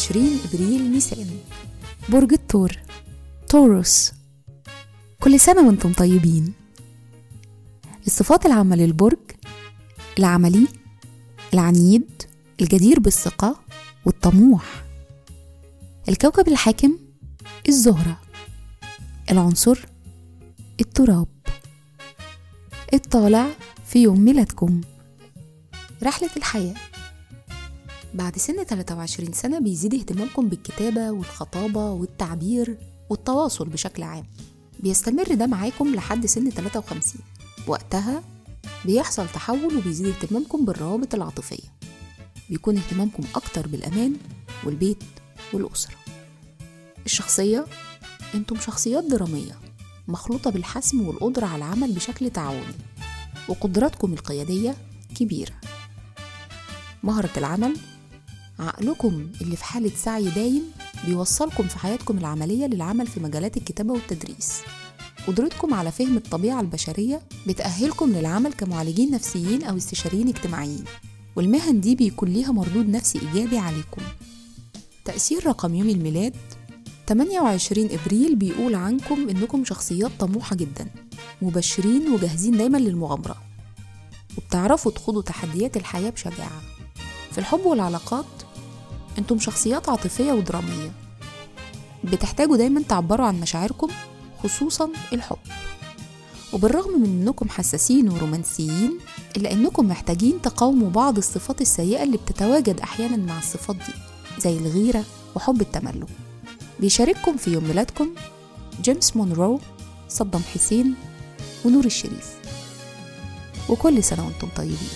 23 إبريل نيسان برج الثور توروس كل سنة وأنتم طيبين. الصفات العامة للبرج العملي العنيد الجدير بالثقة والطموح. الكوكب الحاكم الزهرة. العنصر التراب. الطالع في يوم ميلادكم. رحلة الحياة. بعد سن 23 سنة بيزيد اهتمامكم بالكتابة والخطابة والتعبير والتواصل بشكل عام. بيستمر ده معاكم لحد سن 53 وقتها بيحصل تحول وبيزيد اهتمامكم بالروابط العاطفية. بيكون اهتمامكم أكتر بالأمان والبيت والأسرة. الشخصية؟ أنتم شخصيات درامية مخلوطة بالحسم والقدرة على العمل بشكل تعاوني. وقدراتكم القيادية كبيرة. مهرة العمل عقلكم اللي في حالة سعي دايم بيوصلكم في حياتكم العملية للعمل في مجالات الكتابة والتدريس. قدرتكم على فهم الطبيعة البشرية بتأهلكم للعمل كمعالجين نفسيين أو استشاريين اجتماعيين والمهن دي بيكون ليها مردود نفسي إيجابي عليكم. تأثير رقم يوم الميلاد 28 إبريل بيقول عنكم إنكم شخصيات طموحة جدا مبشرين وجاهزين دايما للمغامرة وبتعرفوا تخوضوا تحديات الحياة بشجاعة. في الحب والعلاقات أنتم شخصيات عاطفية ودرامية. بتحتاجوا دايما تعبروا عن مشاعركم خصوصا الحب. وبالرغم من إنكم حساسين ورومانسيين إلا إنكم محتاجين تقاوموا بعض الصفات السيئة اللي بتتواجد أحيانا مع الصفات دي زي الغيرة وحب التملك. بيشارككم في يوم ميلادكم جيمس مونرو صدام حسين ونور الشريف. وكل سنة وأنتم طيبين.